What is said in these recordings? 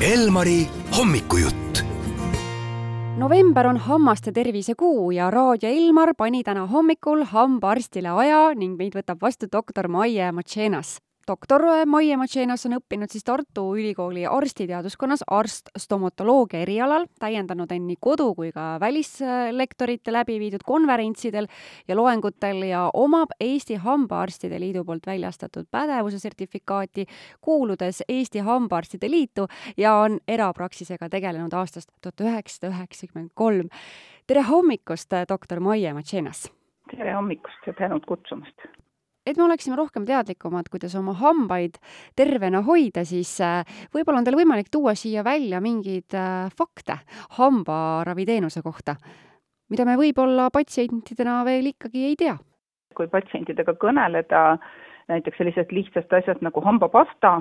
Elmari hommikujutt. november on hammaste tervise kuu ja Raadio Elmar pani täna hommikul hambaarstile aja ning meid võtab vastu doktor Maie Matšenas doktor Maie Matšenas on õppinud siis Tartu Ülikooli arstiteaduskonnas arst-stomatoloogia erialal, täiendanud end nii kodu- kui ka välislektorite läbi viidud konverentsidel ja loengutel ja omab Eesti Hambaarstide Liidu poolt väljastatud pädevuse sertifikaati, kuuludes Eesti Hambaarstide Liitu ja on erapraksisega tegelenud aastast tuhat üheksasada üheksakümmend kolm. tere hommikust, doktor Maie Matšenas! tere hommikust ja tänud kutsumast! Et me oleksime rohkem teadlikumad, kuidas oma hambaid tervena hoida, siis äh, võib-olla on teil võimalik tuua siia välja mingeid äh, fakte hambaraviteenuse kohta, mida me võib-olla patsientidena veel ikkagi ei tea. kui patsientidega kõneleda näiteks sellisest lihtsast asjast nagu hambapasta,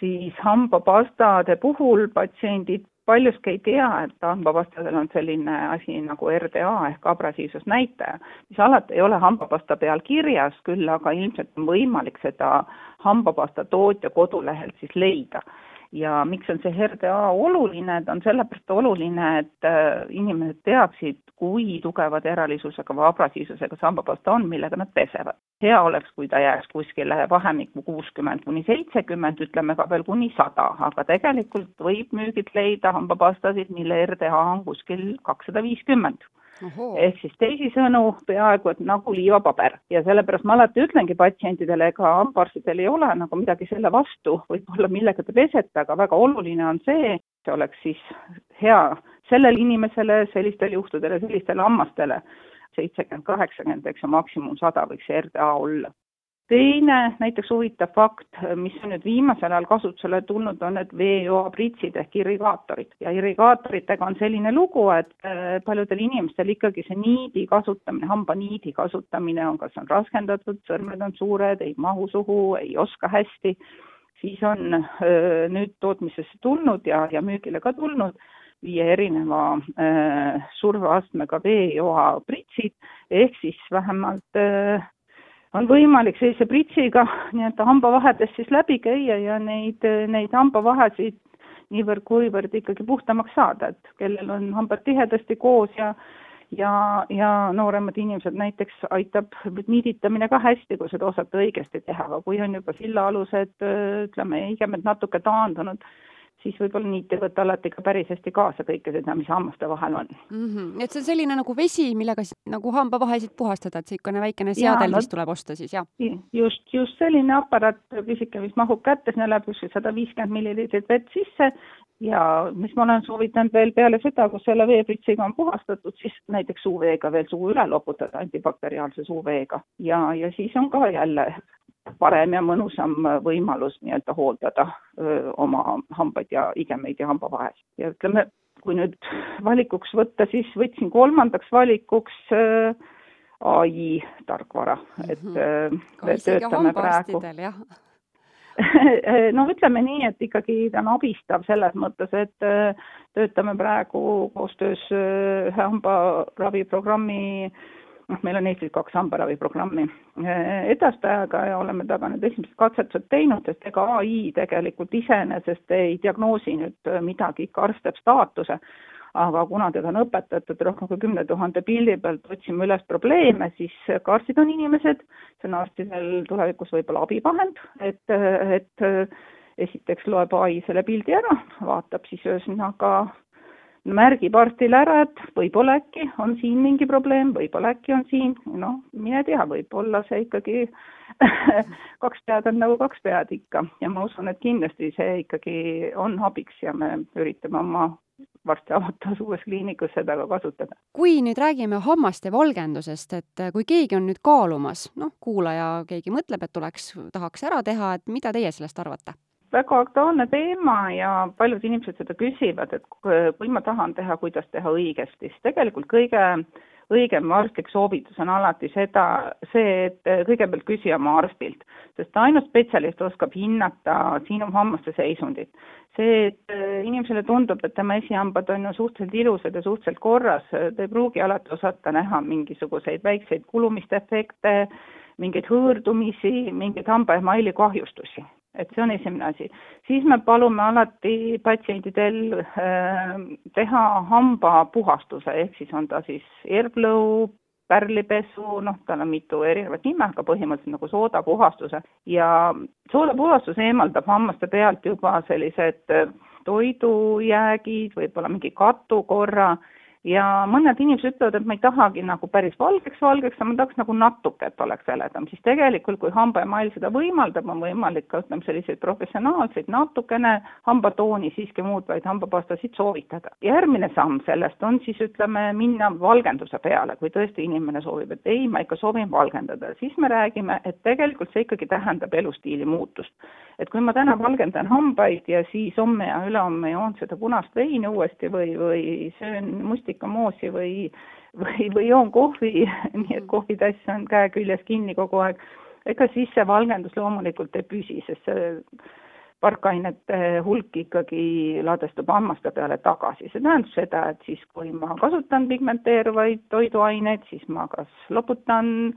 siis hambapastade puhul patsiendid paljuski ei tea, et hambapastadel on selline asi nagu RDA ehk abrasiivsusnäitaja, mis alati ei ole hambapasta peal kirjas, küll aga ilmselt on võimalik seda hambapasta tootja kodulehelt siis leida ja miks on see RDA oluline, ta on sellepärast oluline, et äh, inimesed teaksid, kui tugeva teralisusega või abrasiivsusega see hambapasta on, millega nad pesevad. hea oleks, kui ta jääks kuskile vahemikku kuuskümmend kuni seitsekümmend, ütleme ka veel kuni sada, aga tegelikult võib müügilt leida hambapastasid, mille RDA on kuskil kakssada viiskümmend ehk siis teisisõnu peaaegu et nagu liivapaber. Ja sellepärast ma alati ütlengi patsientidele, ega hambaarstidel ei ole nagu midagi selle vastu, võib-olla millega te pesete, aga väga oluline on see, see oleks siis hea sellele inimesele, sellistel juhtudel ja sellistele hammastele, seitsekümmend, kaheksakümmend, eks ju, maksimum sada võiks see RDA olla teine näiteks huvitav fakt, mis on nüüd viimasel ajal kasutusele tulnud, on need veejoapritsid ehk irrigaatorid. Ja irrigaatoritega on selline lugu, et äh, paljudel inimestel ikkagi see niidi kasutamine, hambaniidi kasutamine on, kas on raskendatud, sõrmed on suured, ei mahu suhu, ei oska hästi, siis on öö, äh, nüüd tootmisesse tulnud ja, ja müügile ka tulnud viie erineva äh, surveastmega veejoapritsid ehk siis vähemalt äh, on võimalik sellise pritsiga nii-öelda hambavahedest siis läbi käia ja neid, neid hambavahesid niivõrd-kuivõrd ikkagi puhtamaks saada, et kellel on hambad tihedasti koos ja ja, ja nooremad inimesed näiteks aitab niiditamine ka hästi, kui seda osata õigesti teha, aga kui on juba sillaalused, ütleme, igemed natuke taandunud, siis võib-olla niit ei võta alati ka päris hästi kaasa kõike seda, mis hammaste vahel on mm. -hmm. et see on selline nagu vesi, millega siis nagu hambavahesid puhastada, et niisugune väikene seadel, mis tuleb osta siis, jah? just, just selline aparaat, pisike, mis mahub kätte, sinna läheb kuskil sada viiskümmend milliliitrit vett sisse ja mis ma olen soovitanud veel peale seda, kus selle veepritsiga on puhastatud, siis näiteks suuveega veel suu üle loputada, antibakteriaalse suuveega ja, ja siis on ka jälle parem ja mõnusam võimalus nii-öelda hooldada öö, oma hambaid ja igemeid ja hambavahesid. ja ütleme, kui nüüd valikuks võtta, siis võtsin kolmandaks valikuks öö, ai tarkvara, et mm -hmm. töötame praegu no ütleme nii, et ikkagi ta on abistav selles mõttes, et töötame praegu koostöös ühe hambaraviprogrammi noh, meil on Eestis kaks hambaraviprogrammi eh, edastajaga ja oleme taga nüüd esimesed katsetused teinud, sest ega ai tegelikult iseenesest ei diagnoosi nüüd midagi, ikka arst teeb staatuse, aga kuna teda on õpetatud rohkem kui kümne tuhande pildi pealt otsima üles probleeme, siis ka arstid on inimesed, see on arstidel tulevikus võib-olla abivahend, et, et esiteks loeb ai selle pildi ära, vaatab siis ühesõnaga märgib arstile ära, et võib-olla äkki on siin mingi probleem, võib-olla äkki on siin, noh, mine tea, võib-olla see ikkagi kaks pead on nagu kaks pead ikka ja ma usun, et kindlasti see ikkagi on abiks ja me üritame oma varsti avatavas uues kliinikus seda ka kasutada. kui nüüd räägime hammaste valgendusest, et kui keegi on nüüd kaalumas, noh, kuulaja, keegi mõtleb, et tuleks, tahaks ära teha, et mida teie sellest arvate? Väga aktuaalne teema ja paljud inimesed seda küsivad, et kui ma tahan teha, kuidas teha õigesti, siis tegelikult kõige õigem arstlik soovitus on alati seda, see, et kõigepealt küsi oma arstilt, sest ainult spetsialist oskab hinnata sinu hammaste seisundit. see, et inimesele tundub, et tema esihambad on ju suhteliselt ilusad ja suhteliselt korras, ta ei pruugi alati osata näha mingisuguseid väikseid kulumiste efekte, mingeid hõõrdumisi, mingeid hambaemaili kahjustusi et see on esimene asi. siis me palume alati patsientidel äh, teha hambapuhastuse, ehk siis on ta siis erblõu, pärlipesu, noh, tal on mitu erinevat nime, aga põhimõtteliselt nagu soodapuhastuse. Ja soodapuhastus eemaldab hammaste pealt juba sellised toidujäägid, võib-olla mingi katukorra ja mõned inimesed ütlevad, et ma ei tahagi nagu päris valgeks valgeks, ma tahaks nagu natuke, et oleks heledam, siis tegelikult kui hambaemail seda võimaldab, on võimalik ka ütleme, selliseid professionaalseid natukene hambatooni siiski muutvaid hambapastasid soovitada. järgmine samm sellest on siis ütleme, minna valgenduse peale, kui tõesti inimene soovib, et ei, ma ikka soovin valgendada, siis me räägime, et tegelikult see ikkagi tähendab elustiili muutust. et kui ma täna valgendan hambaid ja siis homme ja ülehomme joon seda punast veini uuesti või, või söön musti rusikamoossi või, või, või joon kohvi, nii et kohvitass on käe küljes kinni kogu aeg, ega siis see valgendus loomulikult ei püsi, sest see parkainete hulk ikkagi ladestub hammaste peale tagasi. see tähendab seda, et siis, kui ma kasutan pigmenteeruvaid toiduaineid, siis ma kas loputan,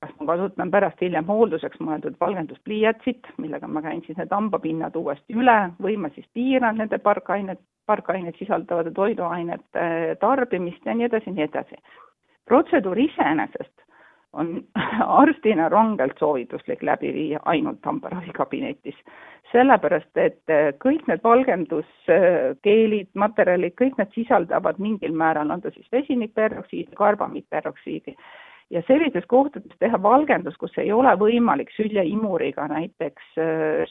kas ma kasutan pärast hiljem hoolduseks mõeldud valgenduspliiatsit, millega ma käin siis need hambapinnad uuesti üle või ma siis piiran nende parkainet, parkaineid sisaldavate toiduainete tarbimist ja nii edasi nii edasi. protseduur iseenesest on arstina rangelt soovituslik läbi viia ainult hambaravikabinetis. sellepärast, et kõik need valgenduskeelid, materjalid, kõik need sisaldavad mingil määral, on ta siis vesinikperoksiidi, karbamiidperoksiidi, ja sellistes kohtades teha valgendus, kus ei ole võimalik süljeimuriga näiteks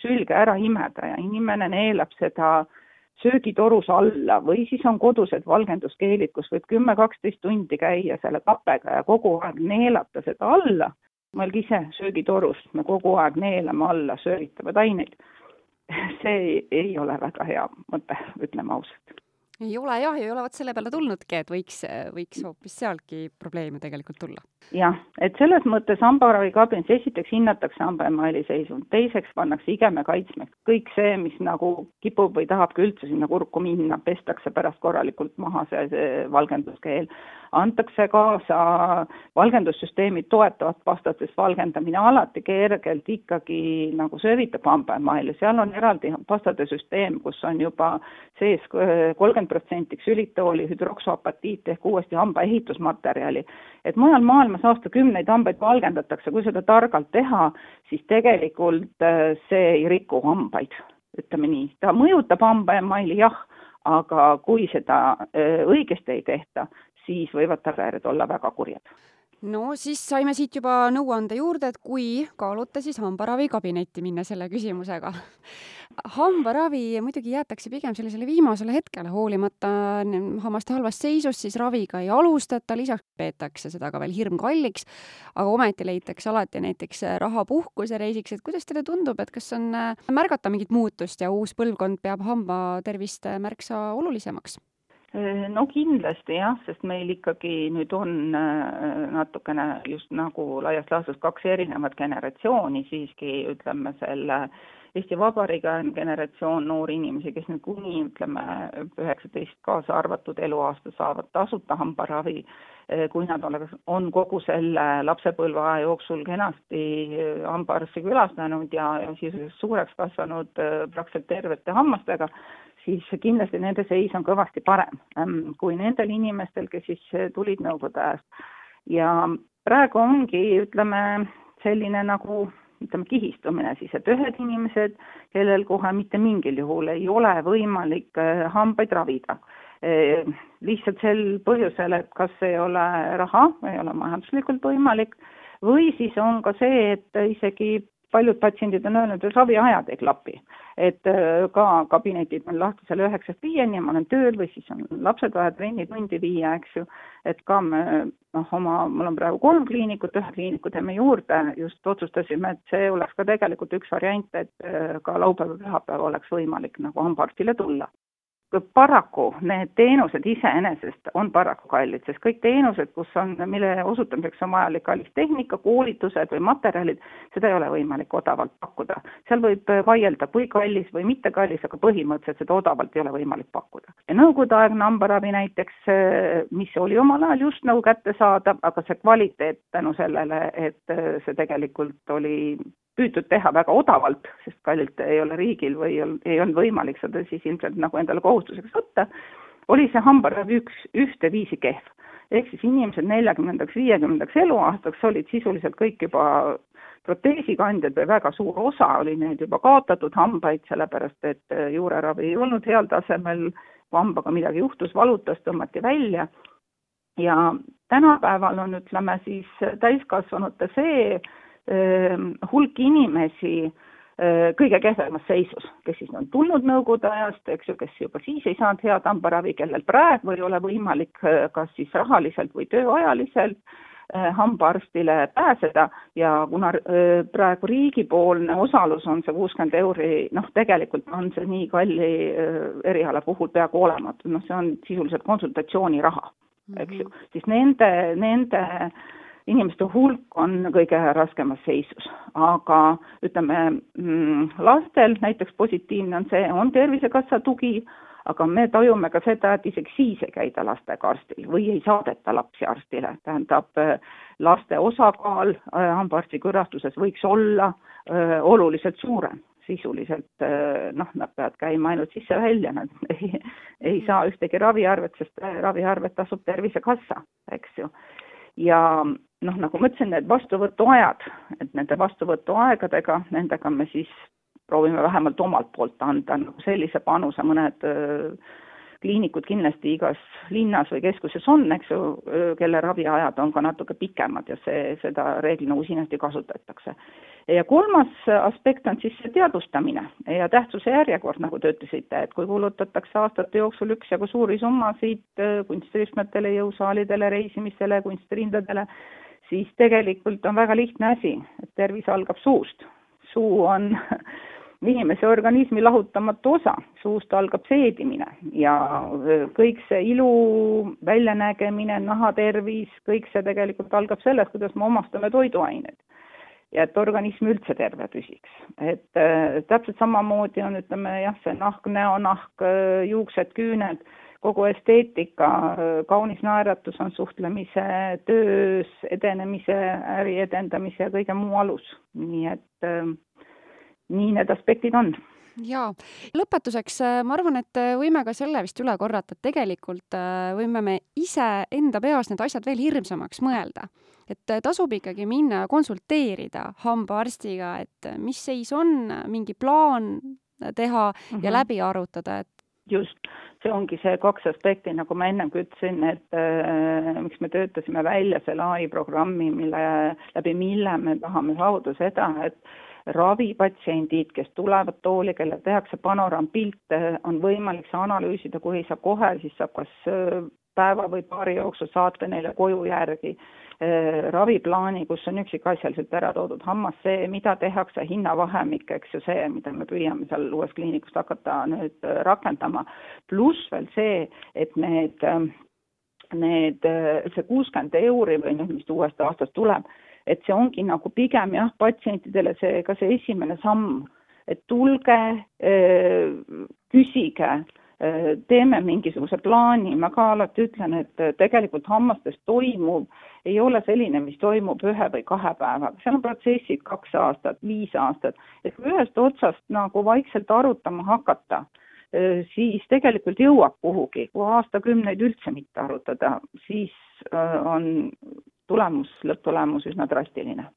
sülge ära imeda ja inimene neelab seda äh, söögitorus alla või siis on kodused valgenduskeelid, kus võib kümme-kaksteist tundi käia selle kapega ja kogu aeg neelata seda alla. mõelge ise, söögitorus me kogu aeg neelame alla sööritavaid aineid. see ei ole väga hea mõte, ütleme ausalt ei ole jah, ei ole vot selle peale tulnudki, et võiks, võiks hoopis sealtki probleeme tegelikult tulla. jah, et selles mõttes hambaravikabins esiteks hinnatakse hambaemaili seisund, teiseks pannakse igeme kaitsmeks kõik see, mis nagu kipub või tahabki üldse sinna kurku minna, pestakse pärast korralikult maha see, see valgenduskeel antakse kaasa valgendussüsteemi toetavat pastat, sest valgendamine alati kergelt ikkagi nagu söövitab hambaemaili, seal on eraldi pastade süsteem, kus on juba sees kolmkümmend protsenti ksülitooli, hüdroksüapatiit ehk uuesti hamba ehitusmaterjali. et mujal maailmas aastakümneid hambaid valgendatakse, kui seda targalt teha, siis tegelikult äh, see ei riku hambaid, ütleme nii, ta mõjutab hambaemaili jah, aga kui seda äh, õigesti ei tehta, siis võivad tagajärjed olla väga kurjad no siis saime siit juba nõuande juurde, et kui kaaluta, siis hambaravikabinetti minna selle küsimusega. hambaravi muidugi jäetakse pigem sellisele viimasele hetkele, hoolimata hammaste halvast seisust, siis raviga ei alustata, lisaks peetakse seda ka veel hirmkalliks, aga ometi leitakse alati näiteks raha puhkusereisiks, et kuidas teile tundub, et kas on märgata mingit muutust ja uus põlvkond peab hambatervist märksa olulisemaks? No kindlasti jah, sest meil ikkagi nüüd on äh, natukene just nagu laias laastus kaks erinevat generatsiooni siiski, ütleme selle Eesti Vabariigi generatsioon noori inimesi, kes nüüd kuni ütleme üheksateist kaasa arvatud eluaasta saavad tasuta hambaravi, äh, kui nad oleks, on kogu selle lapsepõlveaja jooksul kenasti äh, hambaarsti külastanud ja, ja sisuliselt suureks kasvanud praktiliselt tervete hammastega, siis kindlasti nende seis on kõvasti parem ähm, kui nendel inimestel, kes siis äh, tulid Nõukogude ajast. ja praegu ongi, ütleme, selline nagu ütleme, kihistumine siis, et ühed inimesed, kellel kohe mitte mingil juhul ei ole võimalik äh, hambaid ravida, äh, lihtsalt sel põhjusel, et kas ei ole raha, ei ole majanduslikult võimalik, või siis on ka see, et isegi paljud patsiendid on öelnud, et raviajad ei klapi. et äh, ka kabinetid on lahti seal üheksast viieni ja ma olen tööl või siis on lapsed vaja trennitundi viia, eks ju, et ka me noh, oma, mul on praegu kolm kliinikut, ühe kliiniku teeme juurde, just otsustasime, et see oleks ka tegelikult üks variant, et äh, ka laupäev-pühapäev oleks võimalik nagu hambaarstile tulla paraku need teenused iseenesest on paraku kallid, sest kõik teenused, kus on, mille osutamiseks on vajalik kallis tehnika, koolitused või materjalid, seda ei ole võimalik odavalt pakkuda. seal võib vaielda, kui kallis või mitte kallis, aga põhimõtteliselt seda odavalt ei ole võimalik pakkuda. ja nõukogudeaegne hambaravi näiteks, mis oli omal ajal just nagu kättesaadav, aga see kvaliteet tänu sellele, et see tegelikult oli püütud teha väga odavalt, sest kallilt ei ole riigil või ei olnud, ei olnud võimalik seda siis ilmselt nagu endale kohustuseks võtta, oli see hambaravi üks, ühteviisi kehv. ehk siis inimesed neljakümnendaks, viiekümnendaks eluaastaks olid sisuliselt kõik juba proteesikandjad või väga suur osa oli neid juba kaotatud hambaid, sellepärast et juureravi ei olnud heal tasemel, kui hambaga midagi juhtus, valutas, tõmmati välja ja tänapäeval on, ütleme siis täiskasvanute see hulk inimesi kõige kehvemas seisus, kes siis on tulnud Nõukogude ajast, eks ju, kes juba siis ei saanud head hambaravi, kellel praegu ei ole võimalik kas siis rahaliselt või tööajaliselt hambaarstile pääseda. Ja kuna praegu riigipoolne osalus on see kuuskümmend euri, noh, tegelikult on see nii kalli eriala puhul peaaegu olematu, noh, see on sisuliselt konsultatsiooniraha, eks ju, mhm. siis nende, nende inimeste hulk on kõige raskemas seisus, aga ütleme, mm, lastel näiteks positiivne on see, on Tervisekassa tugi, aga me tajume ka seda, et isegi siis ei käida lastega arstil või ei saadeta lapsi arstile, tähendab laste osakaal äh, hambaarsti külastuses võiks olla öö, äh, oluliselt suurem. Sisuliselt äh, noh, nad peavad käima ainult sisse-välja, nad ei, ei saa ühtegi raviarvet, sest raviarvet tasub Tervisekassa, eks ju. Ja noh, nagu ma ütlesin, need vastuvõtuajad, et nende vastuvõtuaegadega, nendega me siis proovime vähemalt omalt poolt anda nagu sellise panuse, mõned öö, kliinikud kindlasti igas linnas või keskuses on, eks ju, kelle raviajad on ka natuke pikemad ja see, seda reeglina usinasti kasutatakse. ja kolmas aspekt on siis see teadvustamine ja tähtsuse järjekord, nagu te ütlesite, et kui kulutatakse aastate jooksul üksjagu suuri summasid kunstirühmadele, jõusaalidele, reisimistele, kunstrindadele, siis tegelikult on väga lihtne asi, et tervis algab suust. suu on inimese organismi lahutamatu osa, suust algab seedimine ja kõik see ilu, väljanägemine, nahatervis, kõik see tegelikult algab sellest, kuidas me omastame toiduained. ja et organism üldse terve püsiks. et äh, täpselt samamoodi on, ütleme jah, see nahk, näonahk, juuksed, küüned, kogu esteetika, kaunis naeratus on suhtlemise, töös edenemise, äri edendamise ja kõige muu alus, nii et äh, nii need aspektid on jaa, lõpetuseks äh, ma arvan, et äh, võime ka selle vist üle korrata, et tegelikult võime me ise enda peas need asjad veel hirmsamaks mõelda. et tasub ikkagi minna konsulteerida hambaarstiga, et mis seis on, mingi plaan teha mm -hmm. ja mhm. läbi arutada, et just, see ongi see kaks aspekti, nagu ma ennemgi ütlesin, et äh, miks me töötasime välja selle ai programmi, mille, läbi mille me tahame saavutada seda, et ravipatsiendid, kes tulevad tooli, kellel tehakse panoraampilte, on võimalik see analüüsida, kui ei saa kohe, siis saab kas äh, päeva või paari jooksul saata neile koju järgi äh, raviplaani, kus on üksikasjaliselt ära toodud hammas, see, mida tehakse, hinnavahemik, eks ju, see, mida me püüame seal uues kliinikus hakata nüüd äh, rakendama, pluss veel see, et need, need, see kuuskümmend euri või noh, mis uuest aastast tuleb, et see ongi nagu pigem jah, patsientidele see, ka see esimene samm, et tulge, küsige, teeme mingisuguse plaani, ma ka alati ütlen, et tegelikult hammastes toimuv ei ole selline, mis toimub ühe või kahe päevaga, seal on protsessid kaks aastat, viis aastat, et kui ühest otsast nagu vaikselt arutama hakata, siis tegelikult jõuab kuhugi, kui aastakümneid üldse mitte arutada, siis on tulemus, lõpptulemus üsna drastiline.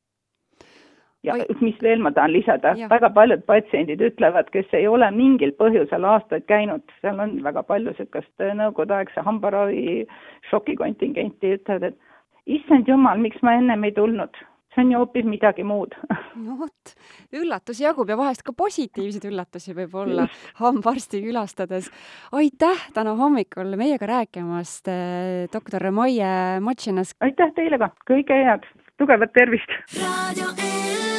Ja Oi. mis veel ma tahan lisada, väga paljud patsiendid ütlevad, kes ei ole mingil põhjusel aastaid käinud, seal on väga palju niisugust nõukogudeaegse hambaravi šokikontingenti, ütlevad, et issand jumal, miks ma ennem ei tulnud see on ju hoopis midagi muud. no vot, üllatusi jagub ja vahest ka positiivseid üllatusi võib olla hambaarsti külastades. aitäh täna hommikul meiega rääkimast, eh, doktor Maie Matšinas. aitäh teile ka, kõike head, tugevat tervist! E